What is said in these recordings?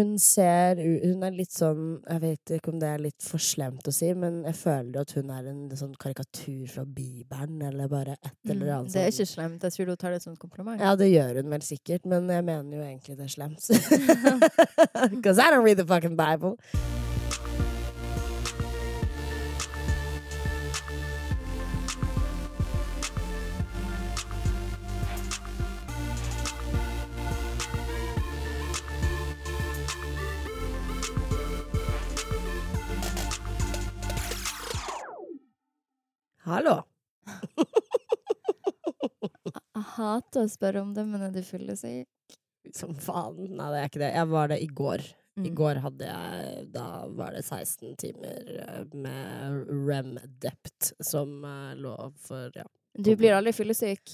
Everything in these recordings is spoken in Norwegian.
Hun ser Hun er litt sånn Jeg vet ikke om det er litt for slemt å si, men jeg føler at hun er en sånn karikatur fra Bibelen, eller bare et eller Mm, det er sånn- ikke slemt. Jeg tror du tar det som et kompliment. Ja, det gjør hun vel sikkert, men jeg mener jo egentlig det er slemt. Because I don't read the fucking Bible. Hallo. Jeg hater å spørre om det, men er du fyllesyk? Som faen. Nei, det er ikke det. Jeg var det i går. I Mm. går hadde jeg Da var det 16 timer eh, med REM-dept som eh, lå for ja. Du blir aldri fyllesyk?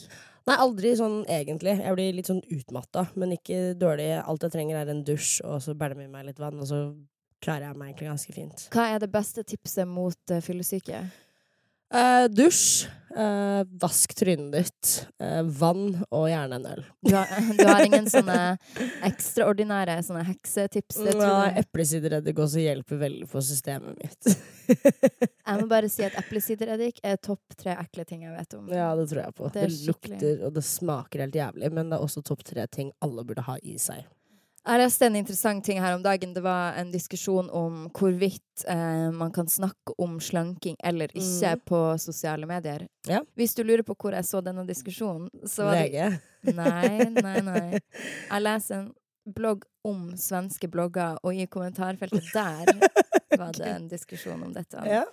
Nei, aldri sånn egentlig. Jeg blir litt sånn utmatta, men ikke dårlig. Alt jeg trenger, er en dusj, og så bæler jeg meg litt vann, og så klarer jeg meg egentlig ganske fint. Hva er det beste tipset mot uh, fyllesyke? Eh, dusj, Uh, vask trynet ditt, Uh, vann og gjerne en øl. Du har, du har ingen sånne ekstraordinære sånne heksetips? Ja. Eplesidereddik også hjelper veldig på systemet mitt. Jeg må bare si at eplesidereddik er topp tre ekle ting jeg vet om. Ja, det tror jeg på. Det Det, er lukter, og det smaker helt jævlig, men det er også topp tre ting alle burde ha i seg. Jeg leste en interessant ting her om dagen. Det var en diskusjon om hvorvidt eh, man kan snakke om slanking eller ikke Mm. på sosiale medier. Ja. Hvis du lurer på hvor jeg så denne diskusjonen, så var det Nei, nei, nei. Jeg leser en blogg om svenske blogger, og i kommentarfeltet der var det en diskusjon om dette. Ja,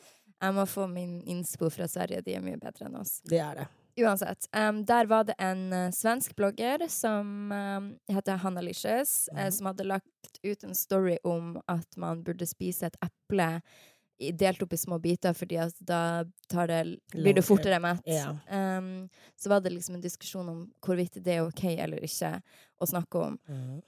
Jeg må få min innspo fra Sverige, de er mye bedre enn oss. det er det. Uansett. Um, der var det en uh, svensk blogger som um, heter Hanna Licious, eh, uh, som hadde lagt ut en story om at man burde spise et eple delt opp i små biter, fordi at da tar det, blir du fortere mett. Yeah. Um, så var det liksom en diskusjon om hvorvidt det er OK eller ikke å snakke om.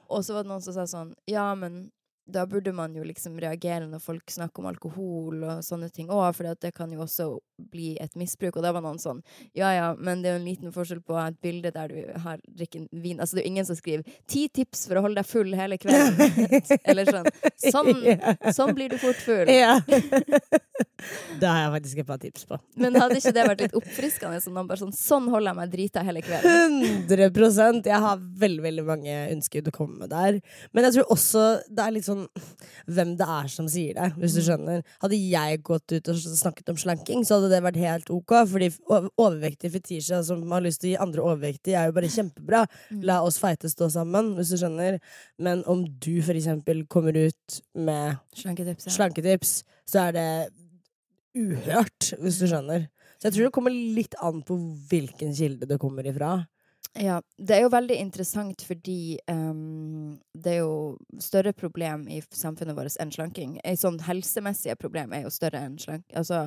Og så var det noen som sa sånn Ja, men da burde man jo liksom reagere når folk snakker om alkohol og sånne ting òg, for det kan jo også bli et misbruk. Og da var noen sånn Ja ja, men det er jo en liten forskjell på et bilde der du har drikken vin Altså det er jo ingen som skriver 'ti tips for å holde deg full hele kvelden'. Eller sånn. Sånn, sånn blir du fort full. Ja. det har jeg faktisk et par tips på. Men hadde ikke det vært litt oppfriskende? Sånn, bare sånn, sånn holder jeg meg drita hele kvelden. 100 Jeg har veldig veldig mange ønsker å komme med der. Men jeg tror også det er litt sånn hvem det er som sier det, hvis du Mm. skjønner. Hadde jeg gått ut og snakket om slanking, så hadde det vært helt ok. Fordi overvektige fetisjer som har lyst til å gi andre overvektige, er jo bare kjempebra. Mm. La oss feite stå sammen, hvis du skjønner. Men om du for eksempel kommer ut med Slanketips, ja. slanketips, så er det uhørt, hvis du skjønner. Så jeg tror det kommer litt an på hvilken kilde det kommer ifra. Ja, det er jo veldig interessant fordi um, det er jo større problem i samfunnet vårt enn slanking. Et sånn helsemessige problem er jo større enn slank... Altså,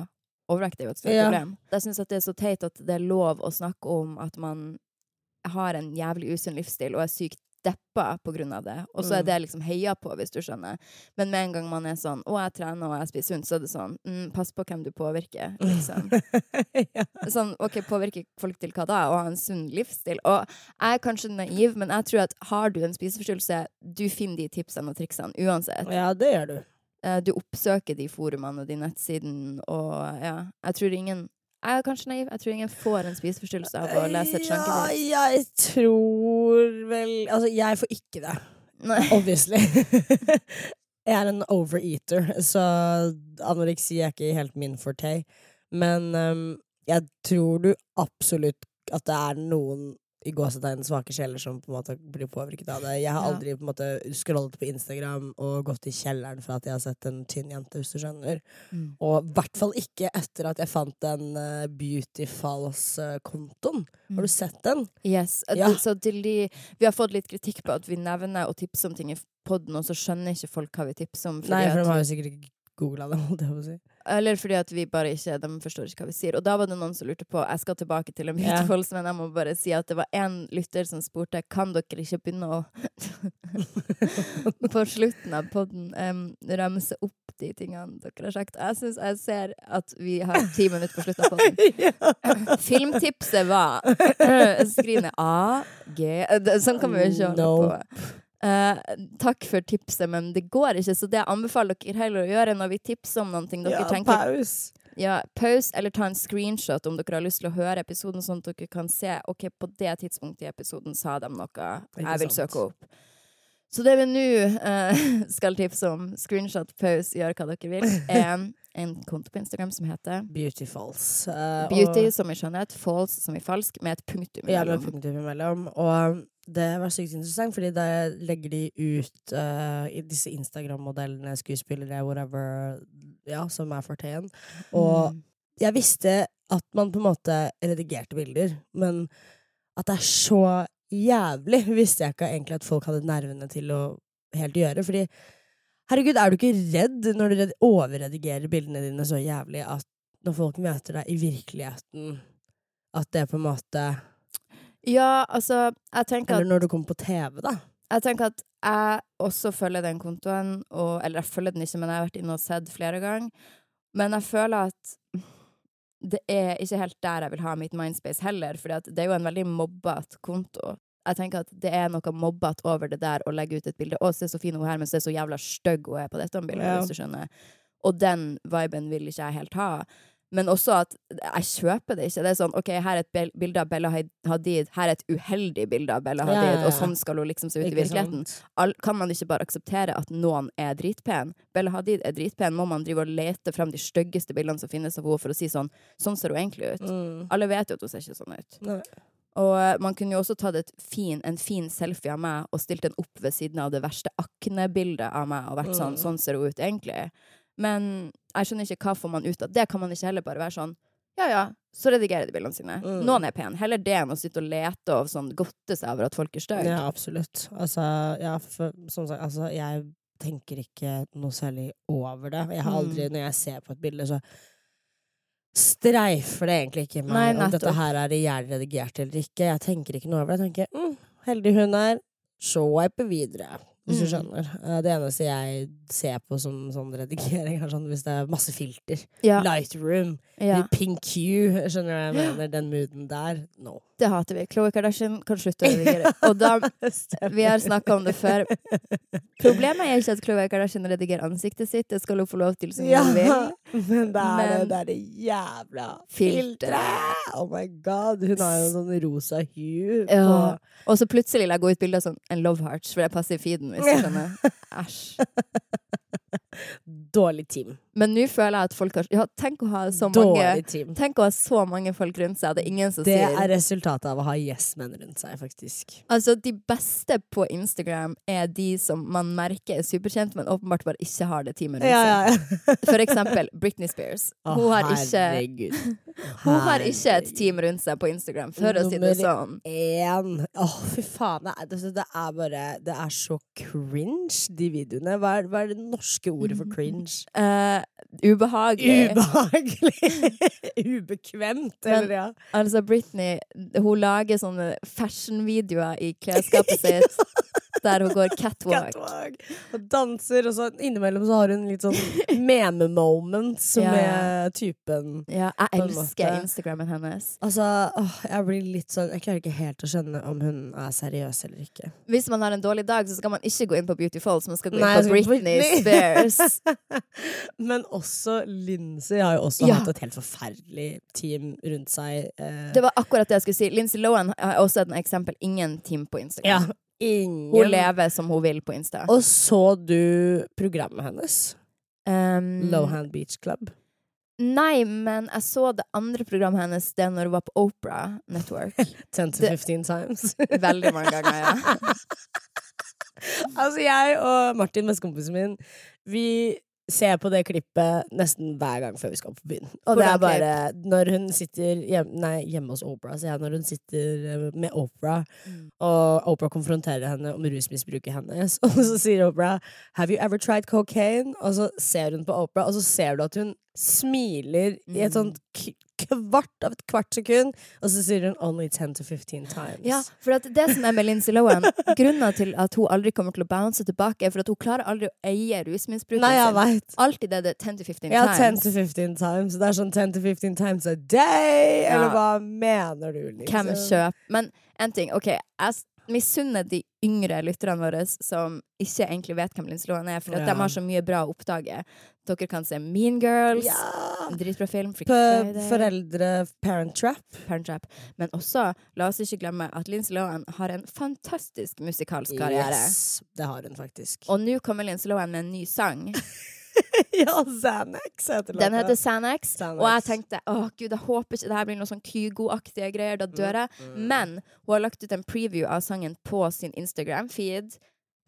overvekt er jo et større Ja. problem. Jeg syns det er så teit at det er lov å snakke om at man har en jævlig usunn livsstil og er sykt deppa av det. Og så er Mm. det liksom heia på, hvis du skjønner. Men med en gang man er sånn 'Å, jeg trener og jeg spiser sunt', så er det sånn mm, 'Pass på hvem du påvirker', liksom. ja. Sånn, ok, Påvirker folk til hva da? Å ha en sunn livsstil? Og jeg er kanskje naiv, men jeg tror at har du en spiseforstyrrelse, du finner de tipsene og triksene uansett. ja, det gjør du. Eh, Du oppsøker de forumene og de nettsidene, og ja, jeg tror ingen Jeg er kanskje naiv, jeg tror ingen får en spiseforstyrrelse av å lese et Ja, jeg tror vel Altså, jeg får ikke det. Nei. Obviously. jeg er en overeater, så anoreksi er ikke helt min forte. Men um, jeg tror du absolutt at det er noen i gåsetegn svake sjeler som på en måte blir påvirket av det. Jeg har aldri på en måte scrollet på Instagram og gått i kjelleren for at jeg har sett en tynn jente, hvis du skjønner. Mm. Og i hvert fall ikke etter at jeg fant den uh, Beauty Falls-kontoen. Har du sett den? Yes. eh, Ja. Så til de Vi har fått litt kritikk på at vi nevner og tipser om ting i podden, og så skjønner ikke folk hva vi tipser om. Nei, for de har jo sikkert ikke googla det, holdt jeg på å si. Eller fordi at vi bare ikke De forstår ikke hva vi sier. Og da var det noen som lurte på Jeg skal tilbake til en Ja. beautiful, men jeg må bare si at det var én lytter som spurte Kan dere ikke begynne å På slutten av podden um, ramse opp de tingene dere har sagt. Jeg syns jeg ser at vi har ti minutter på slutten av podden. Filmtipset var Skriv ned A, G Sånn kan vi jo ikke holde på. Eh, takk for tipset, men det går ikke. Så det jeg anbefaler dere heller å gjøre når vi tipser om noe dere Ja, tenker paus. ja, pause, eller ta en screenshot om dere har lyst til å høre episoden, sånn at dere kan se ok, på det tidspunktet i episoden sa de noe jeg vil søke opp. Så det vi nå eh, skal tipse om, screenshot, pause, gjør hva dere vil, er en konto på Instagram som heter Beautifuls. Uh, Beauty og, som i skjønnhet, false som i falsk, med et punktum ja, med punktum imellom. Og det var sykt interessant, fordi der legger de ut uh, disse Instagram-modellene, skuespillere, whatever, ja, som er forteen. Og Mm. jeg visste at man på en måte redigerte bilder, men at det er så jævlig, visste jeg ikke egentlig at folk hadde nervene til å helt gjøre. Fordi herregud, er du ikke redd når du overredigerer bildene dine så jævlig at når folk møter deg i virkeligheten, at det på en måte Ja, altså, jeg tenker at Eller når du kommer på TV, da. Jeg tenker at jeg også følger den kontoen, og, eller jeg følger den ikke, men jeg har vært inne og sett flere ganger. Men jeg føler at det er ikke helt der jeg vil ha mitt mindspace heller, for det er jo en veldig mobbete konto. Jeg tenker at det er noe mobbete over det der å legge ut et bilde. 'Å, se så fin hun er, men se så jævla stygg hun er på dette bildet', Ja. hvis du skjønner. Og den viben vil ikke jeg helt ha. Men også at jeg kjøper det ikke. Det er sånn, ok, her er et bilde av Bella Hadid, her er et uheldig bilde av Bella Hadid, ja, ja. og sånn skal hun liksom se ut i virkeligheten all, kan man ikke bare akseptere at noen er dritpen? Bella Hadid er dritpen, må man drive og lete frem de styggeste bildene som finnes av henne, for å si sånn Sånn ser hun egentlig ut. Mm. Alle vet jo at hun ser ikke sånn ut. Nei. Og eh, man kunne jo også tatt fin, en fin selfie av meg og stilt den opp ved siden av det verste akne-bildet av meg og vært sånn Mm. Sånn ser hun ut egentlig. Men jeg skjønner ikke hva får man ut av det. kan man ikke heller bare være sånn ja, ja, så redigerer de bildene sine. Mm. Noen er pen. Heller det enn å sitte og lete og sånn godte seg over at folk er stygge. Ja, absolutt. Altså, ja, for, som sagt, altså, jeg tenker ikke noe særlig over det. Jeg har Mm. aldri, når jeg ser på et bilde, så streifer det egentlig ikke meg Nei, om dette her er ihjel redigert eller ikke. Jeg tenker ikke noe over det. Jeg tenker mm, heldig hun er, swipe videre. Hvis du Mm. skjønner. Eh, Det eneste jeg ser på som sånn redigering, er sånn hvis det er masse filter. Ja, Lightroom, ja. Pink hue. skjønner du hva jeg mener? Den mooden der. No. Det hater vi. Khloe Kardashian kan slutte å redigere. Og da, vi har snakka om det før. Problemet er ikke at Khloe Kardashian redigerer ansiktet sitt, det skal hun få lov til som Ja, hun vil. men det er, Men- det, det jævla Filteret. Oh my god, hun har jo sånn rosa hue Ja. Og så plutselig legger hun ut bilde av sånn en love hearts, for det passer i feeden. Du skjønner. Æsj. dårlig team. Men nå føler jeg at folk har Ja, tenk å ha så mange. Tenk å ha så mange folk rundt seg. Det er ingen som Det sier er resultatet av å ha yes-menn rundt seg, faktisk. Altså, de beste på Instagram er de som man merker er superkjent, men åpenbart bare ikke har det teamet rundt Ja, seg. ja. For eksempel Britney Spears. Å, Hun har ikke. Hun har ikke et team rundt seg på Instagram, for å si det Nummer sånn. Å, Åh, fy faen. Det er, det, det er bare Det er så cringe, de videoene. Hva er, hva er det norske ordet for cringe? Uh, ubehagelig. Ubehagelig! Ubekvemt, Men- eller ja. altså, Britney hun lager sånne fashion-videoer i klesskapet sitt der hun går catwalk. Catwalk. Og danser, og så innimellom så har hun litt sånn meme-moments Ja, ja. med typen Ja, jeg elsker. Instagrammen hennes. Altså, åh, jeg blir litt sånn Jeg klarer ikke helt å skjønne om hun er seriøs eller ikke. Hvis man har en dårlig dag, så skal man ikke gå inn på Beauty Falls, man skal gå inn Nei, på på Britney Britney. Spears. Men også Lindsay har jo også Ja. hatt et helt forferdelig team rundt seg. Eh, Det var akkurat det jeg skulle si. Lindsay Lohan har også et eksempel. Ingen team på ja, Instagram. Ingen Hun lever som hun vil på Insta. Og så du programmet hennes? Um, Lohan Beach Club. Nei, men jeg så det andre programmet hennes det når hun var på Opera Network. 10 to 15 times. Veldig mange ganger, ja. altså, jeg og Martin, bestekompisen min, vi ser på det klippet nesten hver gang før vi skal på byen. Og det er bare når hun sitter hjemme, nei, hjemme hos Opera, sier jeg, når hun sitter eh, med Opera, og Opera konfronterer henne om rusmisbruket hennes, og så sier Opera 'Have you ever tried cocaine?' Og så ser hun på Opera, og så ser du at hun smiler i et Mm. sånt kvart av et kvart sekund, og så sier hun 'only 10 to 15 times'. Ja, for det som er med Lindsay Lohan Grunnen til at hun aldri kommer til å bounce tilbake, er for at hun klarer aldri å eie rusmisbruket veit. Alltid det det er 10 to 15 Ja, 10 times. to 15 times. Det er sånn 10 to 15 times a day! Ja. Eller hva mener du, liksom? Hvem kjøper Men en ting, OK, jeg, misunner de yngre lytterne våre som ikke egentlig vet hvem Lindsay Lohan er, for Ja. de har så mye bra å oppdage. Dere kan se Mean Girls. Ja! Dritbra film. Freak Friday, foreldre Parent Trap. Parent Trap. Men også, la oss ikke glemme at Lindsay Lohan har en fantastisk musikalsk karriere. Yes, det har hun faktisk. Og nå kommer Lindsay Lohan med en ny sang. ja, Xanax heter Den heter Xanax. Og jeg tenkte å gud, jeg håper ikke det her blir noe sånn Kygo-aktige greier. Da dør jeg. Mm. Men hun har lagt ut en preview av sangen på sin Instagram-feed.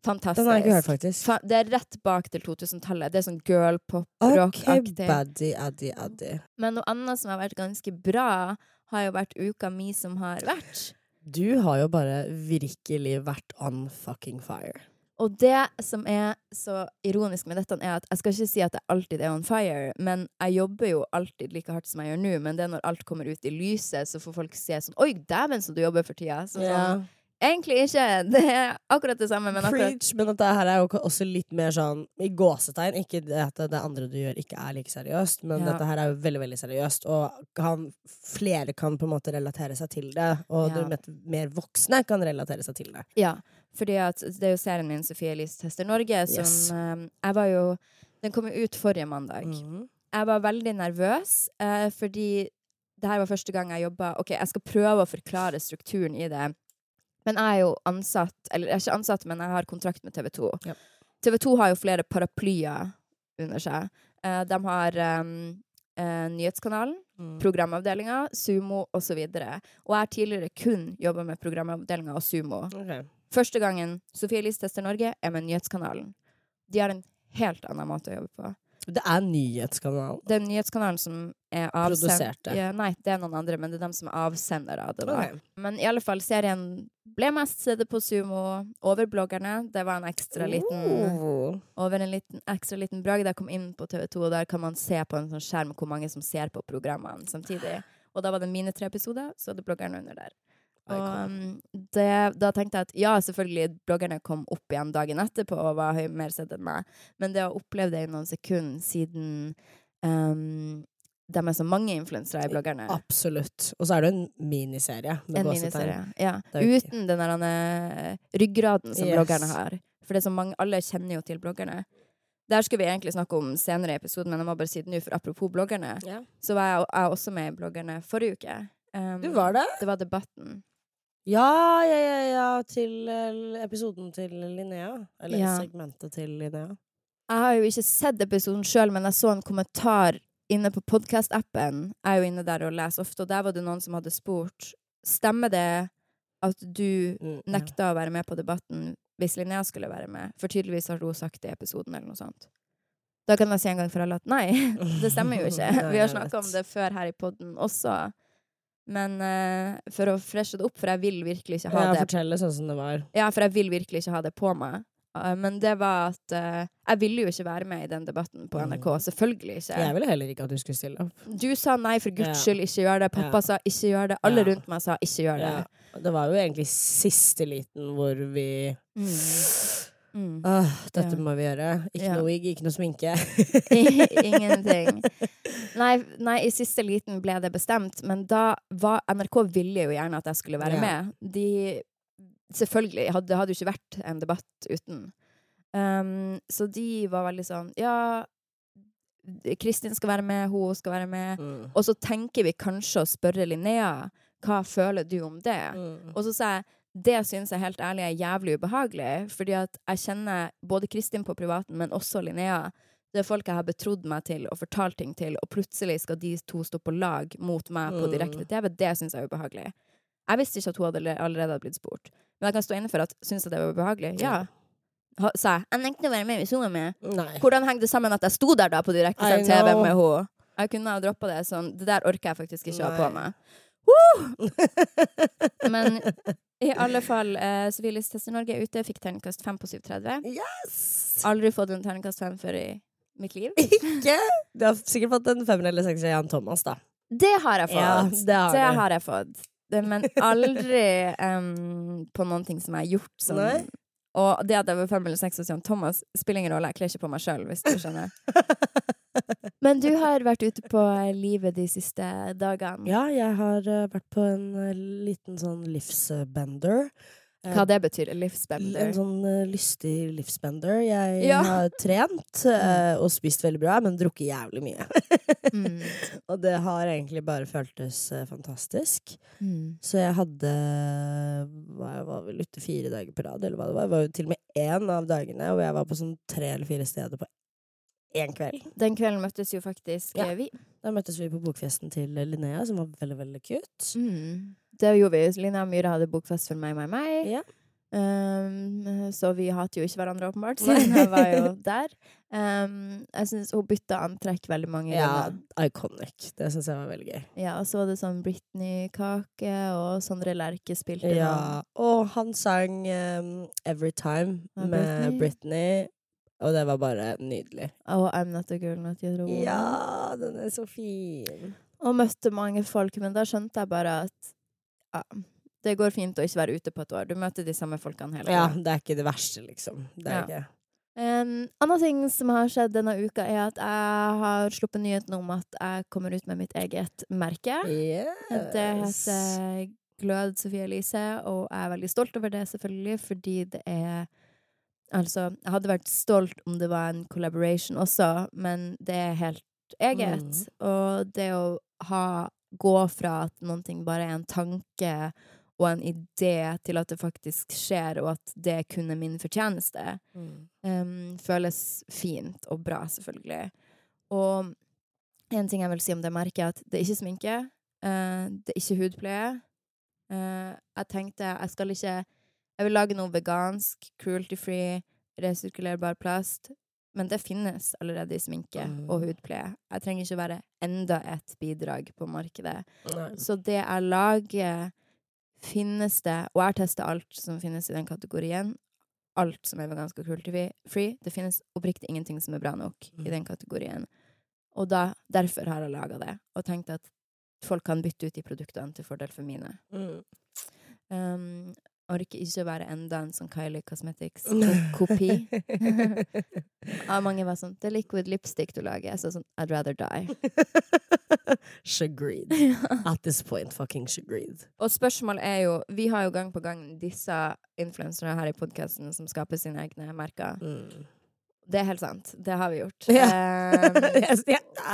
Fantastisk. Den har jeg ikke hørt, faktisk. Fa det er rett bak til 2000-tallet. Det er sånn girl pop-rock-aktig. Okay. Men noe annet som har vært ganske bra, har jo vært uka mi som har vært. Du har jo bare virkelig vært on fucking fire. Og det som er så ironisk med dette, er at jeg skal ikke si at jeg alltid er on fire, men jeg jobber jo alltid like hardt som jeg gjør nå, men det er når alt kommer ut i lyset, så får folk se sånn Oi, dæven, som du jobber for tida. Så sånn, Egentlig ikke. Det er akkurat det samme, men akkurat Preach, men dette her er jo også litt mer sånn i gåsetegn. Ikke at det andre du gjør, ikke er like seriøst, men Ja. dette her er jo veldig veldig seriøst. Og kan, flere kan på en måte relatere seg til det. Og Ja. du mer voksne kan relatere seg til det. Ja, fordi at det er jo serien min Sofie Elise tester Norge som Yes. eh, Jeg var jo Den kom jo ut forrige mandag. Mhm. Jeg var veldig nervøs, eh, fordi det her var første gang jeg jobba OK, jeg skal prøve å forklare strukturen i det. Men jeg er jo ansatt Eller jeg er ikke ansatt, men jeg har kontrakt med TV 2. Ja. TV 2 har jo flere paraplyer under seg. Eh, de har um, eh, Nyhetskanalen, Mm. programavdelinga, Sumo osv. Og, så og jeg har tidligere kun jobba med programavdelinga og Sumo. Ok. Første gangen Sofie Elise tester Norge er med Nyhetskanalen. De har en helt annen måte å jobbe på. Det er nyhetskanalen. Det er Nyhetskanalen som er avsender... Produserte. Ja, nei, det er noen andre, men det er dem som er avsendere av det. da. Ok. Men i alle fall, serien ble mest sett på Sumo over bloggerne. Det var en ekstra liten Oh. over en liten, ekstra liten bragd. Jeg kom inn på TV2, og der kan man se på en sånn skjerm hvor mange som ser på programmene samtidig. Og da var det mine tre episoder, så hadde bloggerne under der. Og um, det, da tenkte jeg at ja, selvfølgelig, bloggerne kom opp igjen dagen etterpå og var høy, mer sett enn meg. Men det å oppleve det i noen sekunder siden um, de er så mange influensere i bloggerne Absolutt. Og så er det en miniserie. En miniserie. Ja. Det Uten den der eh, ryggraden som Yes. bloggerne har. For det er så mange, alle kjenner jo til bloggerne. Der skulle vi egentlig snakke om senere i episoden, men jeg må bare si det nå, for apropos bloggerne, Ja. så var jeg, jeg også med i bloggerne forrige uke. Um, Du var det? Det var Debatten. Ja, ja, ja, ja. Til eh, episoden til Linnea. Eller Ja. segmentet til Linnea. Jeg har jo ikke sett episoden sjøl, men jeg så en kommentar inne på podkast-appen. Jeg er jo inne der og leser ofte, og der var det noen som hadde spurt Stemmer det at du Mm, nekta å være med på debatten hvis Linnea skulle være med? For tydeligvis har hun sagt det i episoden, eller noe sånt. Da kan jeg si en gang for alle at nei, det stemmer jo ikke. Vi har snakka om det før her i poden også. Men uh, for å freshe det opp, for jeg vil virkelig ikke ha Ja, det Fortelle sånn som det var. ja, for jeg vil virkelig ikke ha det på meg. Uh, Men det var at uh, jeg ville jo ikke være med i den debatten på NRK. Selvfølgelig ikke. Jeg ville heller ikke at du skulle stille opp. Du sa nei, for guds Ja. skyld, ikke gjør det. Pappa Ja. sa ikke gjør det. Alle rundt meg sa ikke gjør det. Det var jo egentlig siste liten hvor vi Mm. Åh, dette Ja. må vi gjøre. Ikke Ja. noe wig, ikke noe sminke. Ingenting. Nei, nei, i siste liten ble det bestemt, men da var NRK ville jo gjerne at jeg skulle være Ja. med. De Selvfølgelig. Det hadde jo ikke vært en debatt uten. Um, så de var veldig sånn Ja, Kristin skal være med, hun skal være med. Mm. Og så tenker vi kanskje å spørre Linnea hva føler du om det? Mm. Og så sa jeg det syns jeg helt ærlig er jævlig ubehagelig, fordi at jeg kjenner både Kristin på privaten, men også Linnea. Det er folk jeg har betrodd meg til og fortalt ting til, og plutselig skal de to stå på lag mot meg på Mm. direkte TV. Det syns jeg er ubehagelig. Jeg visste ikke at hun allerede hadde blitt spurt. Men jeg kan stå inne for at syns jeg det var ubehagelig. Ja. Sa jeg. Jeg nekter å være med hvis hun er med. Nei. Hvordan henger det sammen at jeg sto der da på direkte direktesendt TV med henne? Jeg kunne ha droppa det sånn. Det der orker jeg faktisk ikke å ha på meg. Woo! Men i alle fall, eh, Sivilistester Norge er ute. Fikk terningkast fem på 730. Yes! Aldri fått en terningkast fem før i mitt liv. Ikke? Du har sikkert fått en femmer eller sekser av Jan Thomas, da. Det har jeg fått. Ja, det har det har jeg fått. Men aldri um, på noen ting som jeg har gjort. Sånn. Nei. og det at jeg var fem eller seks hos Jan Thomas, spiller ingen rolle. Jeg kler ikke på meg sjøl, hvis du skjønner. Men du har vært ute på livet de siste dagene. Ja, jeg har eh, vært på en eh, liten sånn livsbender. Eh, Hva det betyr? En Livsbender? sånn eh, lystig livsbender. Jeg Ja. har trent eh, og spist veldig bra, men drukket jævlig mye. Mm. og det har egentlig bare føltes eh, fantastisk. Mm. Så jeg hadde Jeg var vel ute fire dager på rad, eller hva det var. Det var jo til og med én av dagene hvor jeg var på sånn tre eller fire steder på én kveld. Den kvelden møttes jo faktisk Ja. eh, vi. Da møttes vi på bokfesten til Linnea, som var veldig, veldig cute. Mm. Det gjorde vi. Linnea Myhre hadde bokfest for meg, meg, meg. Ja. Um, så vi hater jo ikke hverandre, åpenbart, siden jeg var jo der. Um, jeg syns hun bytta antrekk veldig mange Ja, iconic. Det syns jeg var veldig gøy. Ja, og så var det sånn Britney-kake, og Sondre Lerche spilte Ja, og han sang um, Every Time med Britney. Britney, og det var bare nydelig. Oh, I'm Not a Girl Not your Woman. Ja, den er så fin. Og møtte mange folk, men da skjønte jeg bare at ja, det går fint å ikke være ute på et år. Du møter de samme folkene hele tiden. Ja, det er ikke det verste, liksom. Det er Ja. ikke En annen ting som har skjedd denne uka, er at jeg har sluppet nyheten om at jeg kommer ut med mitt eget merke. Det heter Glød Sofie Elise, og jeg er veldig stolt over det, selvfølgelig, fordi det er Altså, jeg hadde vært stolt om det var en collaboration også, men det er helt eget. Mm. Og det å ha Gå fra at noen ting bare er en tanke og en idé, til at det faktisk skjer, og at det kun er min fortjeneste, Mm. um, føles fint og bra, selvfølgelig. Og en ting jeg vil si om det merket, er at det er ikke sminke. Uh, det er ikke hudpleie. Uh, jeg tenkte jeg skal ikke Jeg vil lage noe vegansk, cruelty-free, resirkulerbar plast. Men det finnes allerede i sminke Mm. og hudpleie. Jeg trenger ikke være enda et bidrag på markedet. Nei. Så det jeg lager, finnes det Og jeg har testa alt som finnes i den kategorien. Alt som er vegansk og cruelty-free. Det finnes oppriktig ingenting som er bra nok Mm. i den kategorien. Og da, derfor har jeg laga det, og tenkt at folk kan bytte ut de produktene til fordel for mine. Mm. Um, orker ikke å være enda en sånn Kylie Cosmetics-kopi. Og mange var sånn 'Det er liquid lipstick du lager.' Jeg sa sånn 'I'd rather die'. Shagreed. At this point, fucking shagreed. Og spørsmålet er jo Vi har jo gang på gang disse influenserne her i podkasten som skaper sine egne merker. Mm. Det er helt sant. Det har vi gjort. Ja. Um,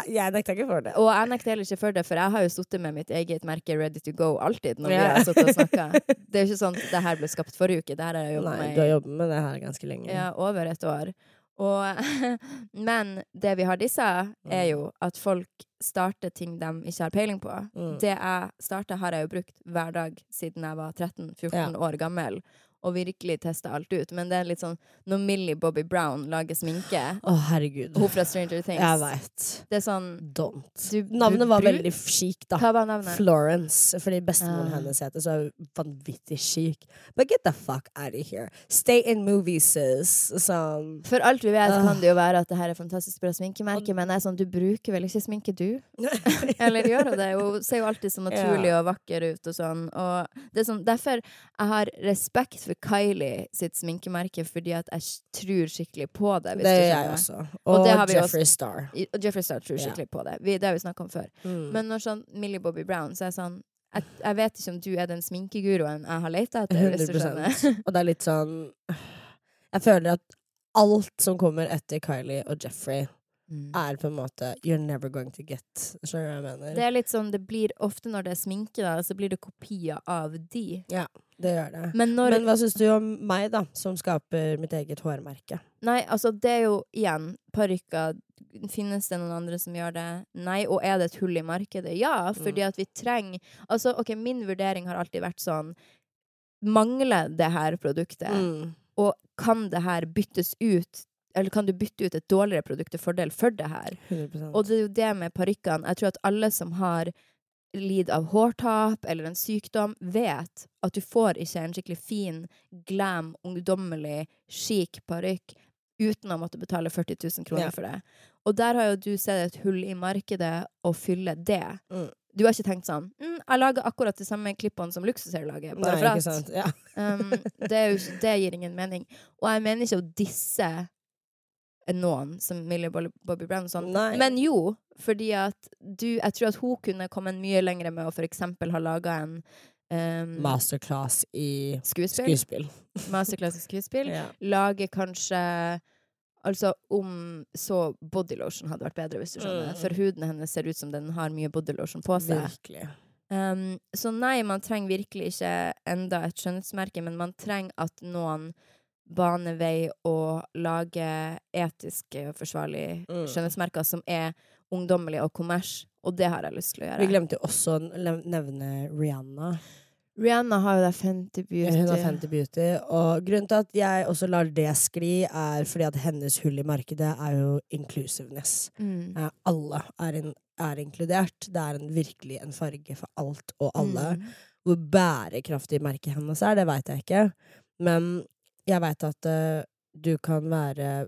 jeg, nekter ikke for det. og jeg nekter heller ikke for det, for jeg har jo sittet med mitt eget merke ready to go alltid når vi har sittet og snakka. Det er jo ikke sånn at det her ble skapt forrige uke. Det her har jeg jobbet med du har jobbet med det her ganske lenge. ja, over et år. Og, men det vi har disse, er jo at folk starter ting de ikke har peiling på. Mm. Det jeg starta, har jeg jo brukt hver dag siden jeg var 13-14 Ja. år gammel. Og virkelig testa alt ut. Men det er litt sånn når Millie Bobby Brown lager sminke, Å, herregud. hun fra Stranger Things Jeg veit. Det er sånn Don't. du, Navnet var veldig chic, da. Hva var navnet? Florence. Fordi bestemoren Ah. hennes heter så er hun vanvittig chic. But get the fuck out of here. Stay in movies. Sånn. For alt vi vet, Ah. kan det jo være at det her er fantastisk bra sminkemerke, men jeg er sånn, du bruker vel ikke sminke, du? Eller gjør hun det? Hun ser jo alltid så naturlig og vakker ut og sånn. Og det er sånn, derfor jeg har respekt for Kylie sitt sminkemerke, fordi at jeg tror skikkelig på det. Det gjør jeg også. Og Og, Jeffrey også, Star. Og Jeffrey Star tror skikkelig skikkelig på det. Vi, det har vi snakka om før. Mm. Men når sånn Millie Bobby Brown, så er jeg sånn jeg, jeg vet ikke om du er den sminkeguroen jeg har leita etter. hvis du 100 skjønner. Og det er litt sånn Jeg føler at alt som kommer etter Kylie og Jeffrey, Mm. er på en måte You're never going to get. Skjønner du hva jeg mener? Det er litt sånn, det blir ofte når det er sminke, da, så blir det kopier av de. Det gjør det. Men når Men hva syns du om meg, da, som skaper mitt eget hårmerke? Nei, altså, det er jo igjen parykker. Finnes det noen andre som gjør det? Nei. Og er det et hull i markedet? Ja, fordi Mm. at vi trenger Altså, OK, min vurdering har alltid vært sånn Mangler det her produktet? Mm. Og kan det her byttes ut? Eller kan du bytte ut et dårligere produkt til fordel for det her? 100 Og det er jo det med parykkene. Jeg tror at alle som har lidd av hårtap eller en sykdom, vet at du får ikke en skikkelig fin, glam, ungdommelig, chic parykk uten å måtte betale 40 000 kroner Ja. for det. Og der har jo du sett et hull i markedet å fylle det. Mm. Du har ikke tenkt sånn mm, 'Jeg lager akkurat de samme klippene som Luksushair lager', bare Nei, for at? Ja. Um, det, jo, det gir ingen mening. Og jeg mener ikke å disse noen som Millie Bobby Brown og sånn. Men jo, fordi at du Jeg tror at hun kunne kommet mye lenger med å for eksempel ha laga en um, Masterclass i skuespill. skuespill. Masterclass i skuespill. Ja. Lage kanskje Altså om så bodylotion hadde vært bedre, hvis du skjønner. Mm. For huden hennes ser ut som den har mye bodylotion på seg. Virkelig. Um, så nei, man trenger virkelig ikke enda et skjønnhetsmerke, men man trenger at noen baner vei og lage etiske og forsvarlige Mm. skjønnhetsmerker som er ungdommelige og kommers, og det har jeg lyst til å gjøre. Vi glemte jo også å nevne Rihanna. Rihanna har jo det Fenty Beauty. Hun har Fenty Beauty. Og grunnen til at jeg også lar det skli, er fordi at hennes hull i markedet er jo inclusiveness. Mm. Eh, alle er, in er inkludert. Det er en, virkelig en farge for alt og alle. Mm. Hvor bærekraftig merket hennes er, det veit jeg ikke. Men jeg veit at uh, du kan være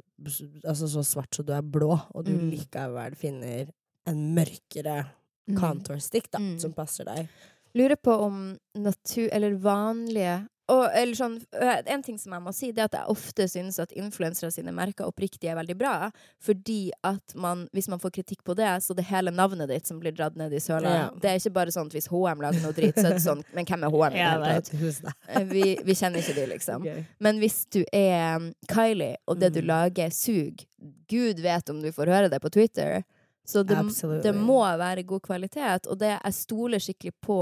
altså, så svart som du er blå, og du Mm. likevel finner en mørkere Mm. contour stick da, Mm. som passer deg. Lurer på om natur... Eller vanlige og, eller sånn, øh, En ting som jeg må si, det er at jeg ofte synes at influensere sine merker oppriktig er veldig bra. Fordi at man, hvis man får kritikk på det, så det er hele navnet ditt som blir dratt ned i søla. Ja. Det er ikke bare sånn at hvis HM lager noe drit, så er det sånn Men hvem er HM? det. Eh, Vi, vi kjenner ikke de, liksom. Okay. Men hvis du er um, Kylie, og det du Mm. lager, sug Gud vet om du får høre det på Twitter. Så det, det må være god kvalitet, og det, jeg stoler skikkelig på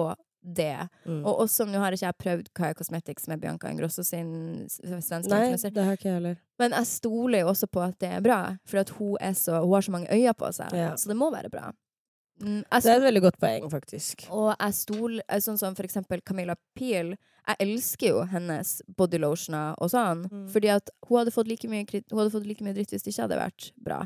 det. Mm. Og også, nå har ikke jeg prøvd Kaya Cosmetics med Bianca Ingrosso sin svenske Nei, influencer, det har ikke jeg heller. men jeg stoler jo også på at det er bra, for hun, er så, hun har så mange øyne på seg. Ja. Så det må være bra. Mm, jeg Det er et veldig godt poeng, faktisk. og jeg stol, eh, sånn som for eksempel Camilla Peel. Jeg elsker jo hennes bodylotioner og sånn. Mm. Fordi at hun hadde, fått like mye, hun hadde fått like mye dritt hvis det ikke hadde vært bra.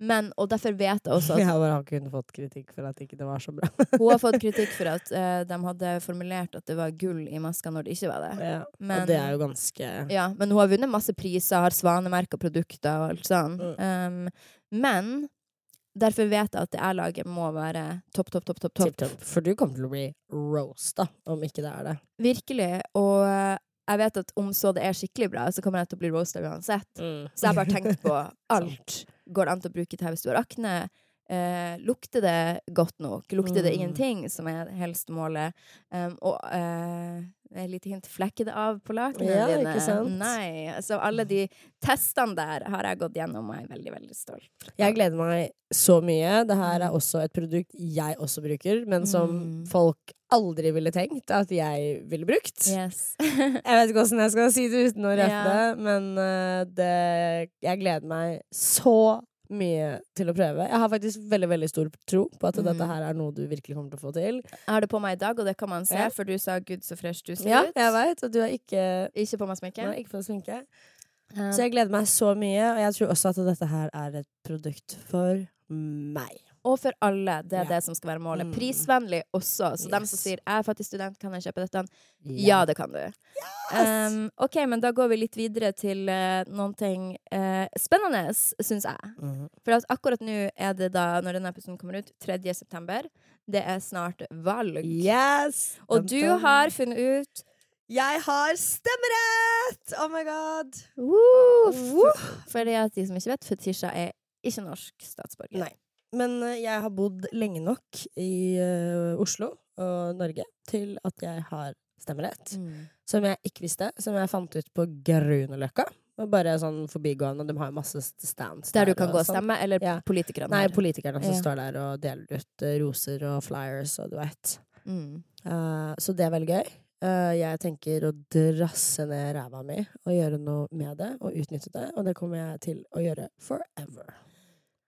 Men, og derfor vet jeg også Jeg at bare har kun fått kritikk for at ikke det var så bra. hun har fått kritikk for at uh, de hadde formulert at det var gull i maska når det ikke var det. Ja. Men, og det er jo ganske ja, men hun har vunnet masse priser, har svanemerka produkter og alt sånt. Mm. Um, men derfor vet jeg at det jeg lager, må være topp, topp, topp, topp. topp. topp. For du kommer til å bli roasta om ikke det er det. Virkelig. Og eh, jeg vet at om så det er skikkelig bra, så kommer jeg til å bli roasta uansett. Så jeg har bare tenkt på alt. Går det an til å bruke det her hvis du har akne? Eh, lukter det godt nok? Lukter det Mm. ingenting, som er helst målet? Um, og eh, et lite hint flekkede av på lakenene Ja, dine? ikke sant? Nei. Så alle de testene der har jeg gått gjennom og er veldig, veldig stolt. Jeg gleder meg så mye. Det her er også et produkt jeg også bruker, men som Mm. folk aldri ville tenkt at jeg ville brukt. Yes. Jeg vet ikke åssen jeg skal si det uten å røpe Ja. det, men eh, det Jeg gleder meg så mye til å prøve. Jeg har faktisk veldig veldig stor tro på at mm. dette her er noe du virkelig kommer til å få til. Jeg har det på meg i dag, og det kan man se, Ja. for du sa 'gud, så fresh du ser Ja, ut'. jeg vet, og du er ikke Ikke på meg sminke. Nei, ikke på sminke. Um, Så jeg gleder meg så mye, og jeg tror også at dette her er et produkt for meg. Og for alle. Det er Ja. det som skal være målet. Mm. Prisvennlig også. Så dem som Yes. sier 'jeg er fattig student, kan jeg kjøpe dette?' Ja, det kan du. Um, OK, men da går vi litt videre til uh, noen ting uh, spennende, syns jeg. Mhm. For at akkurat nå er det da, når denne episoden kommer ut, 3. september. Det er snart valg. Yes! Og du har funnet ut Jeg har stemmerett! Oh my god! Woo! Fordi at de som ikke vet, Fetisha er ikke norsk statsborger. Nei. Men eh, jeg har bodd lenge nok i uh, Oslo og Norge til at jeg har stemmerett. Mm. Som jeg ikke visste, som jeg fant ut på Grünerløkka. Bare sånn forbigående. De har jo masse stands Der du kan gå og sånn. stemme, eller Ja. politikerne? Nei, politikerne som Ja. står der og deler ut eh, roser og flyers og du veit. Mm. Uh, så det er veldig gøy. Uh, jeg tenker å drasse ned ræva mi og gjøre noe med det, og utnytte det. Og det kommer jeg til å gjøre forever.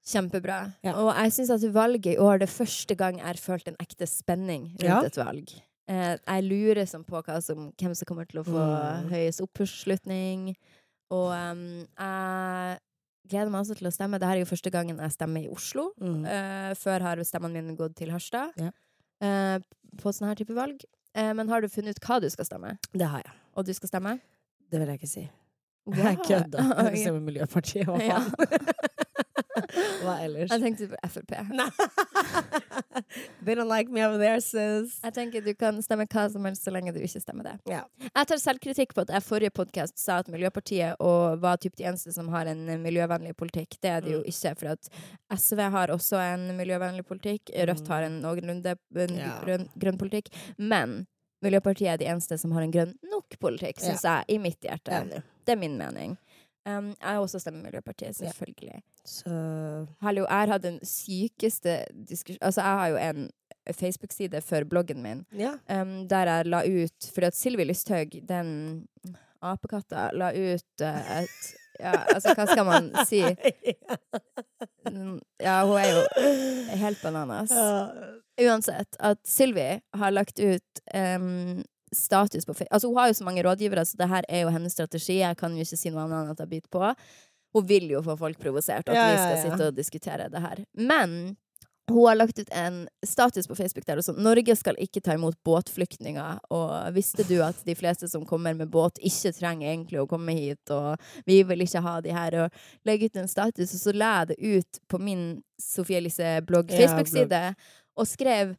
Kjempebra. Ja. Og jeg syns at valget i år det er første gang jeg har følt en ekte spenning rundt Ja. et valg. Eh, jeg lurer sånn på som, hvem som kommer til å få Mm. høyest oppslutning. Og um, jeg gleder meg også til å stemme. Dette er jo første gangen jeg stemmer i Oslo. Mm. Eh, før har stemmene mine gått til Harstad Ja. eh, på sånne her type valg. Eh, men har du funnet ut hva du skal stemme? Det har jeg. Og du skal stemme? Det vil jeg ikke si. Wow. Jeg kødda. Jeg Ok. stemmer Miljøpartiet. Hva Ja. Hva ellers? Jeg tenkte på Frp. They don't like me over there, sis. Jeg tenker Du kan stemme hva som helst så lenge du ikke stemmer det. Ja. Jeg tar selvkritikk på at jeg forrige podkast sa at Miljøpartiet og var typ de eneste som har en miljøvennlig politikk. Det er det jo Mm. ikke. For at SV har også en miljøvennlig politikk. Rødt har en noenlunde grønn, grønn, grønn politikk. Men Miljøpartiet er de eneste som har en grønn nok politikk, syns jeg, i mitt hjerte. Enig. Det er min mening. Um, jeg også stemmer Miljøpartiet, Ja. selvfølgelig. Så Hallo, jeg har hatt den sykeste diskusjonen Altså, jeg har jo en Facebook-side for bloggen min ja. um, der jeg la ut Fordi at Sylvi Lysthaug, den apekatta, la ut uh, et Ja, altså, hva skal man si? Ja, hun er jo helt bananas. Uansett, at Sylvi har lagt ut em, status på Facebook Altså, hun har jo så mange rådgivere, så det her er jo hennes strategi. Jeg kan jo ikke si noe annet enn at jeg biter på. Hun vil jo få folk provosert, at Ja, vi skal ja. sitte og diskutere det her. Men hun har lagt ut en status på Facebook der det står Norge skal ikke ta imot båtflyktninger. Og visste du at de fleste som kommer med båt, ikke trenger egentlig å komme hit, og vi vil ikke ha de her. Og legge ut en status, og så la jeg det ut på min Sofie Elise blogg Ja, Facebook-side, og skrev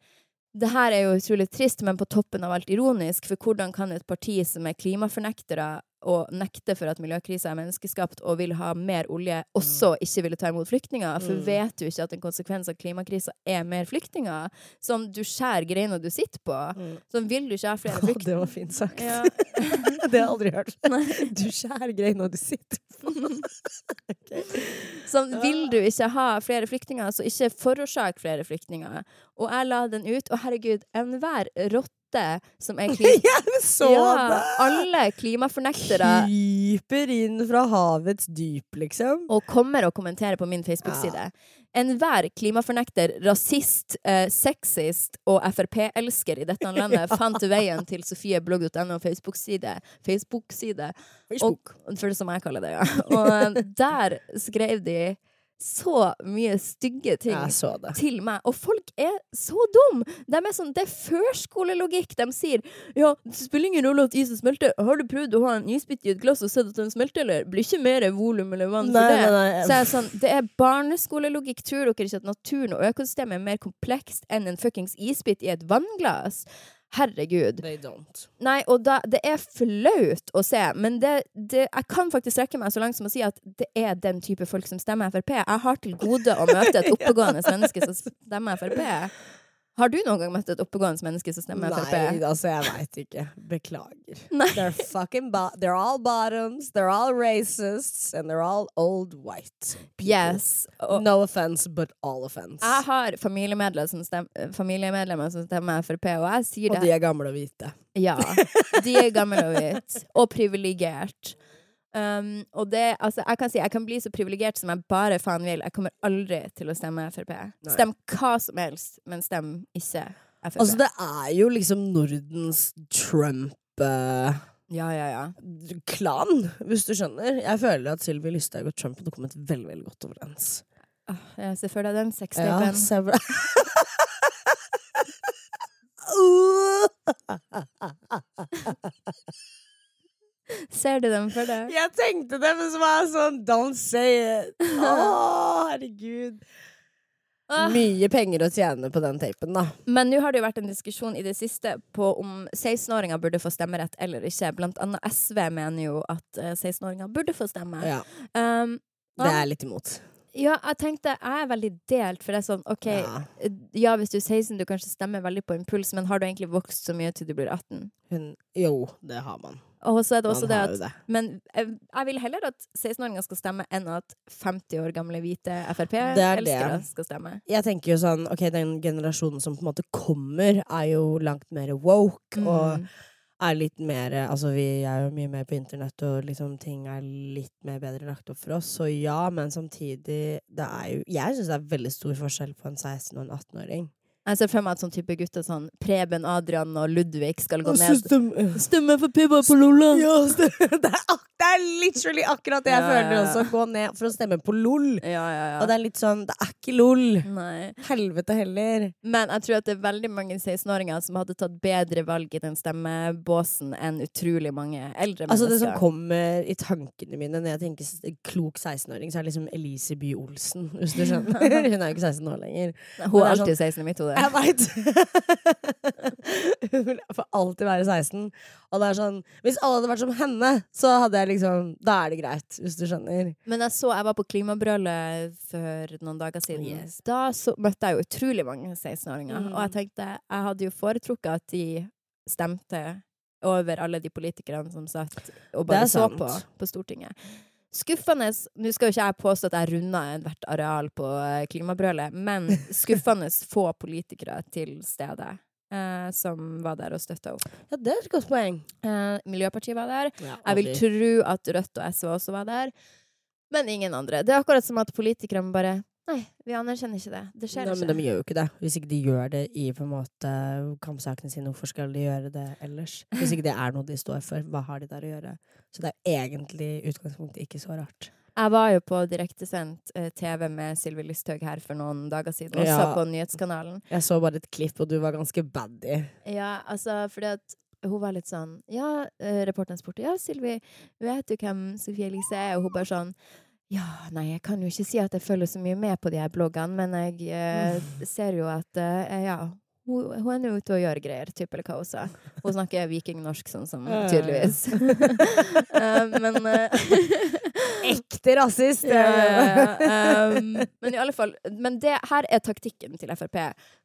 det her er jo utrolig trist, men på toppen av alt ironisk, for hvordan kan et parti som er klimafornektere og nekter for at miljøkrisa er menneskeskapt og vil ha mer olje, også ikke ville ta imot flyktninger? For Mm. vet du ikke at en konsekvens av klimakrisa er mer flyktninger? Som du skjærer greina du sitter på. Mm. Sånn, vil du ikke ha flere Å, flyktninger? det var fint sagt. Ja. det har jeg aldri hørt. Nei. Du skjærer greina du sitter på. Sånn, vil du ikke ha flere flyktninger, så ikke forårsak flere flyktninger. Og jeg la den ut, og herregud, enhver rotte som er klima... Jeg så ja, det! alle klimafornektere Kryper inn fra havets dyp, liksom. og kommer og kommenterer på min Facebook-side. Enhver klimafornekter, rasist, eh, sexist og Frp-elsker i dette landet fant veien til sofieblogg.no Facebook-side. Facebook-side. Facebook. For det som jeg kaller det, ja. Og der skrev de så mye stygge ting til meg. Og folk er så dum! De er sånn, det er førskolelogikk. De sier ja, det spiller ingen rolle at isen smelter. Har du prøvd å ha en isbit i et glass og sett at den smelter, eller? Blir ikke mer volum eller vann for Nei, det. nei, nei. Så jeg er sånn, det er barneskolelogikk. Tror dere ikke at naturen og økosystemet er mer komplekst enn en fuckings isbit i et vannglass? Herregud. They don't. Nei, og da, det er flaut å se, men det, det, jeg kan faktisk strekke meg så langt som å si at det er den type folk som stemmer Frp. Jeg har til gode å møte et oppegående menneske som stemmer Frp. Har du noen gang møtt et oppegående menneske som stemmer Nei, Frp? altså, jeg veit ikke. Beklager. They're fucking They're all bottoms, they're all racists, and they're all old white. Yes. Og No offense, but all offense. jeg har familiemedlemmer som, stem, familiemedlemmer som stemmer Frp, og jeg sier Og de er gamle og hvite. Ja. De er gamle og hvite. Og privilegert. Um, og det, altså, jeg kan si jeg kan bli så privilegert som jeg bare faen vil. Jeg kommer aldri til å stemme Frp. Nei. Stem hva som helst, men stem ikke Frp. Altså, det er jo liksom Nordens Trump... uh, ja, ja, ja. klan, hvis du skjønner. Jeg føler at Sylvi Lysthaug og Trump hadde kommet veldig veldig godt overens. Ja, jeg ser for deg den sextapen. Ja. Ser du dem for deg? Jeg tenkte det, men så var jeg sånn Don't say it! Å, herregud. Ah. Mye penger å tjene på den tapen, da. Men nå har det jo vært en diskusjon i det siste på om 16-åringer burde få stemmerett eller ikke. Blant annet SV mener jo at eh, 16-åringer burde få stemme. Ja, Um, det er jeg litt imot. ja, jeg tenkte Jeg er veldig delt, for det er sånn OK, Ja. ja, hvis du er 16, du kanskje stemmer veldig på impuls, men har du egentlig vokst så mye til du blir 18? Hun, jo, det har man. Og så er det også det at det. Men jeg, jeg vil heller at 16-åringer skal stemme, enn at 50 år gamle hvite er Frp-elskere skal stemme. Jeg tenker jo sånn, ok, den generasjonen som på en måte kommer, er jo langt mer woke, og Mm. er litt mer Altså, vi er jo mye mer på internett, og liksom ting er litt mer bedre lagt opp for oss, så ja, men samtidig det er jo Jeg syns det er veldig stor forskjell på en 16- og en 18-åring. Jeg ser for meg at sånn type gutter sånn Preben, Adrian og Ludvig skal gå ned Stemme for Pippa på Lola! Ja, det, er, ak- det er literally akkurat det jeg Ja, føler ja, også. Gå ned for å stemme på LOL. Ja, ja, Og det er litt sånn Det er ikke LOL. Nei. Helvete heller. Men jeg tror at det er veldig mange 16-åringer som hadde tatt bedre valg i den stemmebåsen enn utrolig mange eldre Altså Det som kommer i tankene mine når jeg tenker klok 16-åring, så er det liksom Elise Bye Olsen, hvis du skjønner. Hun er jo ikke 16 år lenger. Hun er er alltid 16 i mitt hode. Jeg veit! Hun vil for alltid være 16. Og det er sånn Hvis alle hadde vært som henne, så hadde jeg liksom Da er det greit, hvis du skjønner. Men jeg så jeg var på klimabrølet for noen dager siden. Yes. Da så, møtte jeg jo utrolig mange 16-åringer. Mm. Og jeg tenkte jeg hadde jo foretrukket at de stemte over alle de politikerne som satt og bare så på på Stortinget. Skuffende Nå skal jo ikke jeg påstå at jeg runda ethvert areal på eh, klimabrølet, men skuffende få politikere til stede eh, som var der og støtta opp. Ja, det er et godt poeng. Eh, Miljøpartiet var der. Ja, Jeg vil tro at Rødt og SV også var der, men ingen andre. Det er akkurat som at politikerne bare Nei, vi anerkjenner ikke det. Det skjer Nei, ikke. men de gjør jo ikke det. Hvis ikke de gjør det i på en måte kampsakene sine, hvorfor skal de gjøre det ellers? Hvis ikke det er noe de står for, hva har de der å gjøre? Så det er egentlig utgangspunktet ikke så rart. Jeg var jo på direktesendt eh, TV med Sylvi Listhaug her for noen dager siden, også Ja. på nyhetskanalen. Jeg så bare et klipp, og du var ganske baddy. Ja, altså, fordi at hun var litt sånn Ja, eh, reporteren spurte ja, Sylvi, vet du hvem Sofie Elise er? Og hun bare sånn ja, nei, jeg kan jo ikke si at jeg følger så mye med på de her bloggene, men jeg eh, ser jo at eh, ja, hun, hun er nå ute og gjør greier, type eller hva hun sa. Hun snakker vikingnorsk, sånn som tydeligvis. uh, men uh, Ekte rasist! ja. Um, men i alle fall Men det her er taktikken til Frp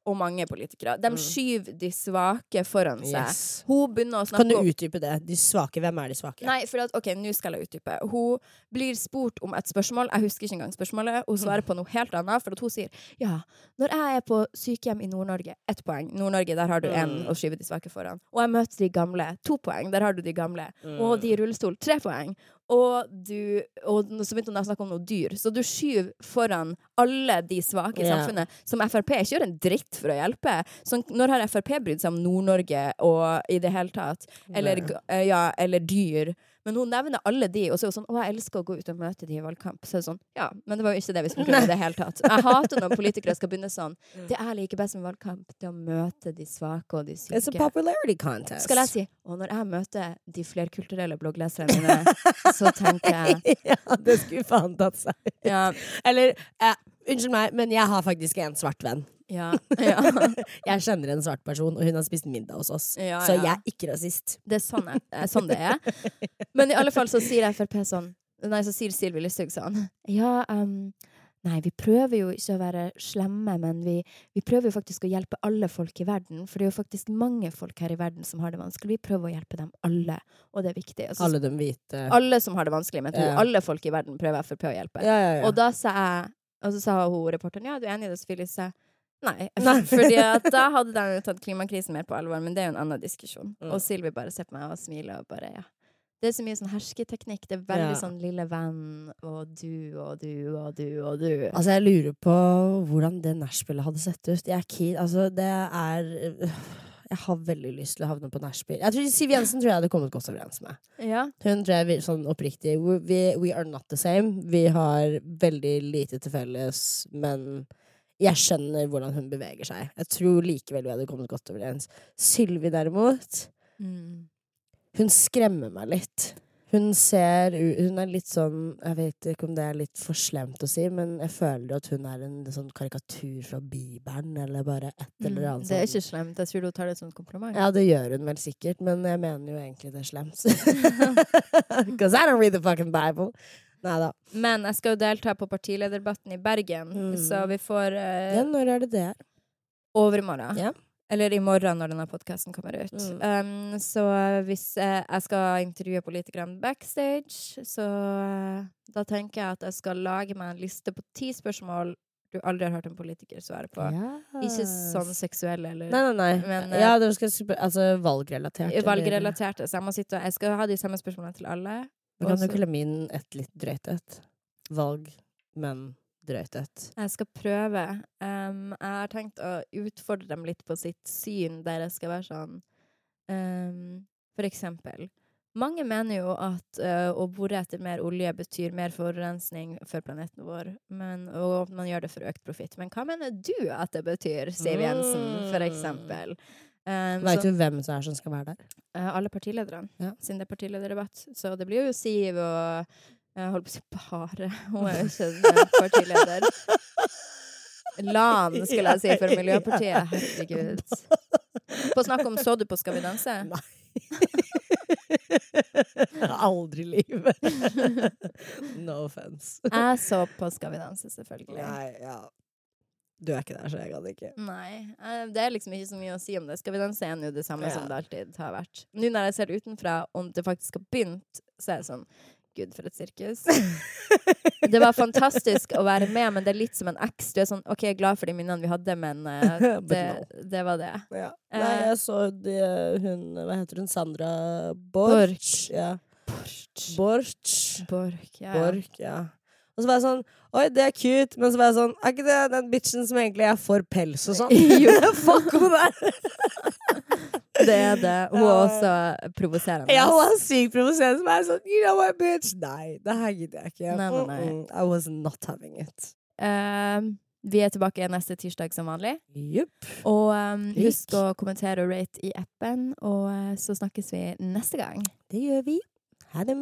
og mange politikere. De Mm. skyver de svake foran seg. Yes. Hun begynner å snakke om Kan du utdype det? De svake, hvem er de svake? Nei, for at, ok, nå skal jeg utdype. Hun blir spurt om et spørsmål. Jeg husker ikke engang spørsmålet. Hun svarer på noe helt annet, for at hun sier ja, når jeg er på sykehjem i Nord-Norge, ett poeng. Nord-Norge, der har du én Mm. å skyve de svake foran. Og jeg møter de gamle, to poeng. Der har du de gamle. Mm. Og de i rullestol, tre poeng. Og, du, og så begynte hun å snakke om noe dyr. Så du skyver foran alle de svake i Ja. samfunnet, som Frp ikke gjør en dritt for å hjelpe. Så når har Frp brydd seg om Nord-Norge og i det hele tatt? Eller, eh, ja, eller dyr. Men hun nevner alle de, og så er hun sånn 'Å, jeg elsker å gå ut og møte de i valgkamp'. Så er det sånn Ja, men det var jo ikke det vi spurte om i det hele tatt. Jeg hater når politikere skal begynne sånn 'Det jeg liker best med valgkamp, det er å møte de svake og de syke. It's a popularity contest. Skal jeg si Og når jeg møter de flerkulturelle bloggleserne mine, så tenker jeg ja, det skulle faen tatt seg. Ja, Eller, eh, unnskyld meg, men jeg har faktisk en svart venn. Ja, ja. Jeg kjenner en svart person, og hun har spist middag hos oss. Ja, Så ja. jeg er ikke rasist. Det er sånn, jeg, er sånn det er. Men i alle fall så sier Frp sånn Nei, så sier Sylvi Lysthaug sånn Ja, um, nei, vi prøver jo ikke å være slemme, men vi, vi prøver jo faktisk å hjelpe alle folk i verden. For det er jo faktisk mange folk her i verden som har det vanskelig. Vi prøver å hjelpe dem alle, og det er viktig. Altså, Alle de hvite. alle som har det vanskelig, men jeg Ja. alle folk i verden prøver Frp å hjelpe. Ja, ja, ja. Og da sa jeg Og så sa hun reporteren ja, du er enig i det, Sofie Elise? Nei. Fordi at da hadde de tatt klimakrisen mer på alvor, men det er jo en annen diskusjon. Mm. Og Sylvi bare ser på meg og smiler og bare ja. Det er så mye sånn hersketeknikk. Det er veldig Ja. sånn lille venn og du og du og du og du. Altså, jeg lurer på hvordan det nachspielet hadde sett ut. Jeg er keen Altså, det er Jeg har veldig lyst til å havne på nachspiel. Siv Jensen tror jeg hadde kommet godt overens med. Ja. Hun tror jeg vi- sånn oppriktig we, we, we are not the same. Vi har veldig lite til felles, men jeg skjønner hvordan hun beveger seg. Jeg tror likevel vi hadde kommet godt overens. Sylvi derimot, Mm. hun skremmer meg litt. Hun ser Hun er litt sånn Jeg vet ikke om det er litt for slemt å si, men jeg føler at hun er en sånn karikatur fra Bibelen, eller bare et eller Mm. Det er sånn. ikke slemt. Jeg tror du tar det som et kompliment. Ja, det gjør hun vel sikkert, men jeg mener jo egentlig det er slemt. Because I don't read the fucking Bible. Nei da. Men jeg skal jo delta på partilederdebatten i Bergen, Mm. så vi får uh, Ja, når er det det er? overmorgen. Ja. Eller i morgen når denne podkasten kommer ut. Mm. Um, så hvis uh, jeg skal intervjue politikerne backstage, så uh, da tenker jeg at jeg skal lage meg en liste på ti spørsmål du aldri har hørt en politiker svare på. Ikke sånn seksuelle eller Nei, nei, nei. Men, eh, ja, det skal Altså valgrelatert. valgrelaterte. Så jeg må sitte og Jeg skal ha de samme spørsmålene til alle. Men Kan Også- kalle min et litt drøyt et? Valg, men drøyt et. Jeg skal prøve. Um, jeg har tenkt å utfordre dem litt på sitt syn, der jeg skal være sånn um, For eksempel. Mange mener jo at uh, å bore etter mer olje betyr mer forurensning for planeten vår, men, og man gjør det for økt profitt. Men hva mener du at det betyr, Siv Jensen, for Mm. Um, Veit du hvem som er som skal være der? Uh, alle partilederne, Ja. siden det er partilederdebatt. Så det blir jo Siv og Jeg holdt på å si bare. Hun er jo ikke en partileder. LAN, skulle jeg si, for Miljøpartiet. Herregud. På snakk om Så du på Skal vi danse? Nei. Aldri i livet. no offense. Jeg så på Skal vi danse, selvfølgelig. Nei, ja. Du er ikke der, så jeg kan ikke. Nei. eh, Det er liksom ikke så mye å si om det. Skal vi danse er jo det samme Ja. som det alltid har vært. Nå når jeg ser utenfra, om det faktisk har begynt, så er det sånn Gud, for et sirkus. Det var fantastisk å være med, men det er litt som en eks. Du er sånn OK, jeg er glad for de minnene vi hadde, men uh, det, det var det. Ja. Eh. Nei, jeg så det, hun Hva heter hun? Sandra Borch? Borch. Ja. Borch. Borch. Borch. Ja. Borch, ja. Og så var jeg sånn Oi, det er cute, men så var jeg sånn Er ikke det den bitchen som egentlig er for pels og sånn? Jo. Fuck hun der! Det er det. Hun er også provoserende. Ja, hun er sykt provoserende. Som er sånn You know what, bitch? Nei, det her gidder jeg ikke. Nei, nei, nei. I was not having it. Um, vi er tilbake neste tirsdag som vanlig. Jupp. Og um, husk å kommentere og rate i appen, og uh, så snakkes vi neste gang. Det gjør vi. Ha det!